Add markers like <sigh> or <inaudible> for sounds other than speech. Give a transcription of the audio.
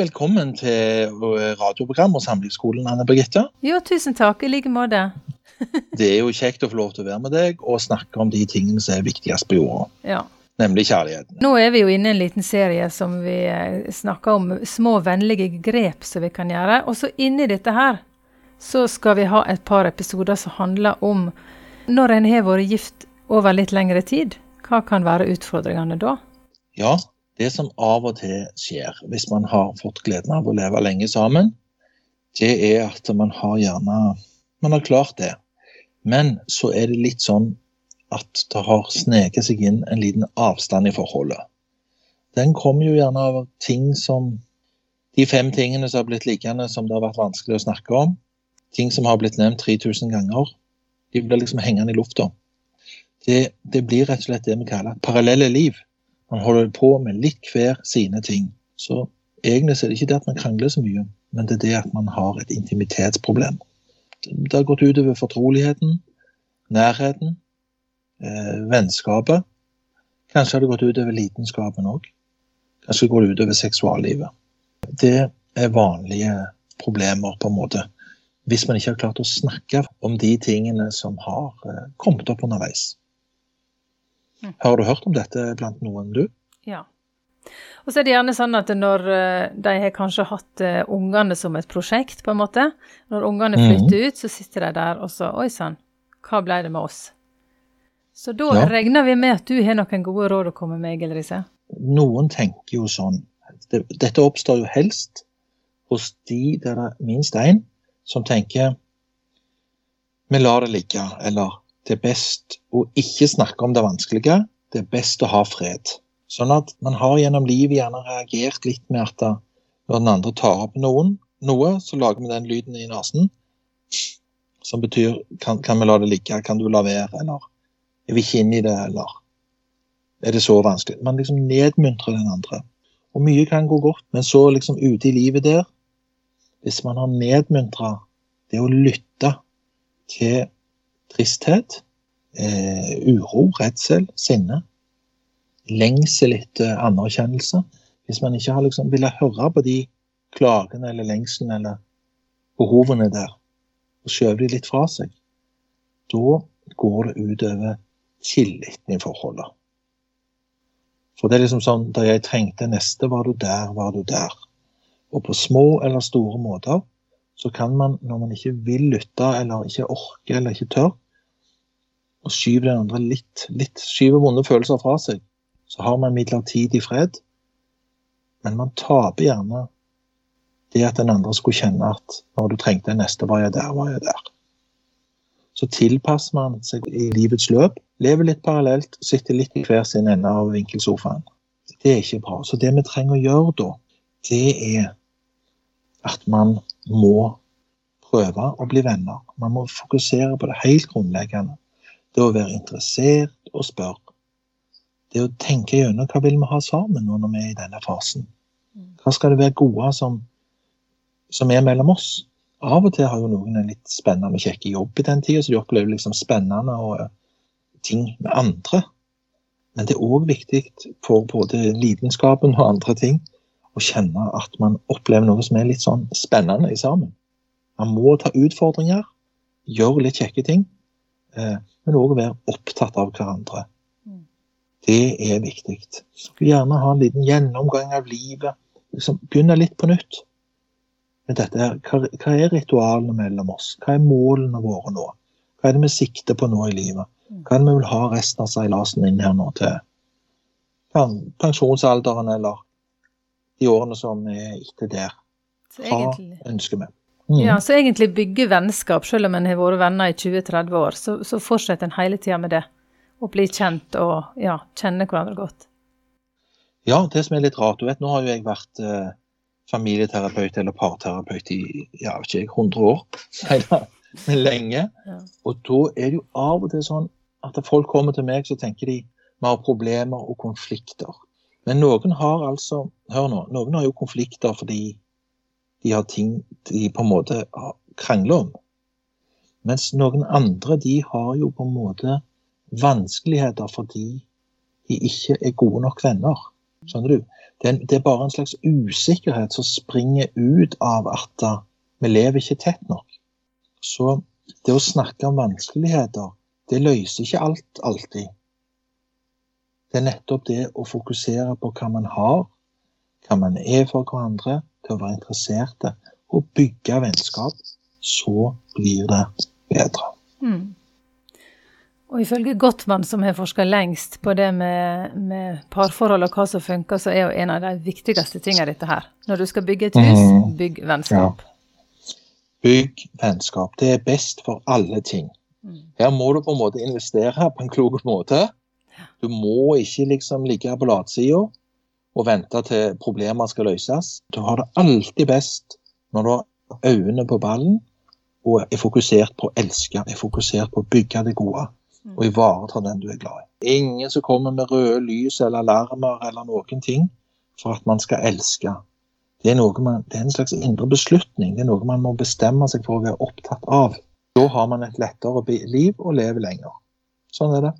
velkommen til radioprogram og Samlivsskolen, Anne Birgitte. Jo, tusen takk. I like måte. <laughs> det er jo kjekt å få lov til å være med deg og snakke om de tingene som er viktigst på jorda. Ja. Nemlig kjærligheten. Nå er vi jo inne i en liten serie som vi eh, snakker om små, vennlige grep som vi kan gjøre. Og så inni dette her så skal vi ha et par episoder som handler om når en har vært gift over litt lengre tid. Hva kan være utfordringene da? Ja, det som av og til skjer hvis man har fått gleden av å leve lenge sammen, det er at man har gjerne Man har klart det. Men så er det litt sånn at det har sneket seg inn en liten avstand i forholdet. Den kommer jo gjerne av ting som De fem tingene som har blitt liggende som det har vært vanskelig å snakke om. Ting som har blitt nevnt 3000 ganger. De blir liksom hengende i lufta. Det, det, blir rett og slett det vi kaller parallelle liv. Man holder på med litt hver sine ting. Så egentlig er det ikke det at man krangler så mye, men det er det at man har et intimitetsproblem. Det har gått utover fortroligheten, nærheten, eh, vennskapet. Kanskje har det gått utover lidenskapen òg. Kanskje går det utover seksuallivet. Det er vanlige problemer, på en måte. Hvis man ikke har klart å snakke om de tingene som har eh, kommet opp underveis. Har du hørt om dette blant noen, du? Ja. Og så er det gjerne sånn at når eh, de har kanskje hatt uh, ungene som et prosjekt, på en måte Når ungene mm. flytter mm. ut, så sitter de der og så Oi sann, hva ble det med oss? Så da ja. regner vi med at du har noen gode råd å komme med, Egil Riise? Noen tenker jo sånn. Dette oppstår jo helst hos de der det er minst én som tenker vi lar det ligge, eller det er best å ikke snakke om det vanskelige. Det er best å ha fred. Sånn at man har gjennom livet gjerne reagert litt med at når den andre tar opp noen, noe, så lager vi den lyden i nesen. Som betyr kan, kan vi la det ligge, kan du la være, eller er vi ikke inn i det, eller er det så vanskelig? Man liksom nedmuntrer den andre. Og mye kan gå godt, men så liksom ute i livet der, hvis man har nedmuntra det å lytte til tristhet, eh, uro, redsel, sinne, lengsel etter anerkjennelse. Hvis man ikke har liksom villet høre på de klagene eller lengselen eller behovene der, og skjøver de litt fra seg, da går det utover tilliten i forholdet. For det er liksom sånn da jeg trengte neste, var du der, var du der. Og på små eller store måter så kan man, når man ikke vil lytte eller ikke orker eller ikke tør, og skyve den andre litt, litt skyve vonde følelser fra seg, så har man midlertidig fred. Men man taper gjerne det at den andre skulle kjenne at når du trengte en neste, var jeg der, var jeg der. Så tilpasser man seg i livets løp, lever litt parallelt, sitter litt i hver sin ende av vinkelsofaen. Det er ikke bra. Så det vi trenger å gjøre da, det er at man må prøve å bli venner. Man må fokusere på det helt grunnleggende. Det å være interessert og spørre det å tenke gjennom hva vil vi ha sammen nå når vi er i denne fasen. Hva skal det være gode som, som er mellom oss? Av og til har jo noen en litt spennende og kjekke jobb i den tida, så de opplever liksom spennende og eh, ting med andre. Men det er òg viktig for både lidenskapen og andre ting å kjenne at man opplever noe som er litt sånn spennende i sammen. Man må ta utfordringer, gjøre litt kjekke ting, eh, men òg være opptatt av hverandre. Det er viktig. Gjerne ha en liten gjennomgang av livet. Liksom begynne litt på nytt. Men dette her. Hva, hva er ritualene mellom oss? Hva er målene våre nå? Hva er det vi sikter på nå i livet? Hva er det vi vil ha resten av seilasen inn her nå til pensjonsalderen eller de årene som er etter der? Hva ønsker vi? Mm. Ja, Så egentlig bygge vennskap, selv om en har vært venner i 20-30 år, så, så fortsetter en hele tida med det å bli kjent og ja, kjenne hverandre godt. Ja, det som er litt rart Du vet, nå har jo jeg vært eh, familieterapeut eller parterapeut i ja, ikke 100 år, <laughs> men lenge. Ja. Og da er det jo av og til sånn at folk kommer til meg, så tenker de vi har problemer og konflikter. Men noen har altså Hør nå. Noen har jo konflikter fordi de har ting de på en måte krangler om. Mens noen andre de har jo på en måte vanskeligheter fordi de ikke er gode nok venner. Skjønner du? Det, det er bare en slags usikkerhet som springer ut av at uh, vi lever ikke tett nok. Så det å snakke om vanskeligheter, det løser ikke alt alltid. Det er nettopp det å fokusere på hva man har, hva man er for hverandre, til å være interesserte og bygge vennskap. Så blir det bedre. Mm. Og ifølge Gottmann, som har forska lengst på det med, med, parforhold og hva som funker, så er jo en av de viktigste tingene dette her. Når du skal bygge et hus, mm. bygg vennskap. Ja. Bygg vennskap. Det er best for alle ting. Mm. Her må du på en måte investere på en klok måte. Du må ikke liksom ligge på latsida og vente til problemer skal løses. Du har det alltid best når du har øynene på ballen og er fokusert på å elske, er fokusert på å bygge det gode og ivareta den du er glad i. Ingen som kommer med røde lys eller alarmer eller noen ting for at man skal elske. Det er, man, det er en slags indre beslutning. Det er noe man må bestemme seg for å være opptatt av. Da har man et lettere liv og lever lenger. Sånn er det.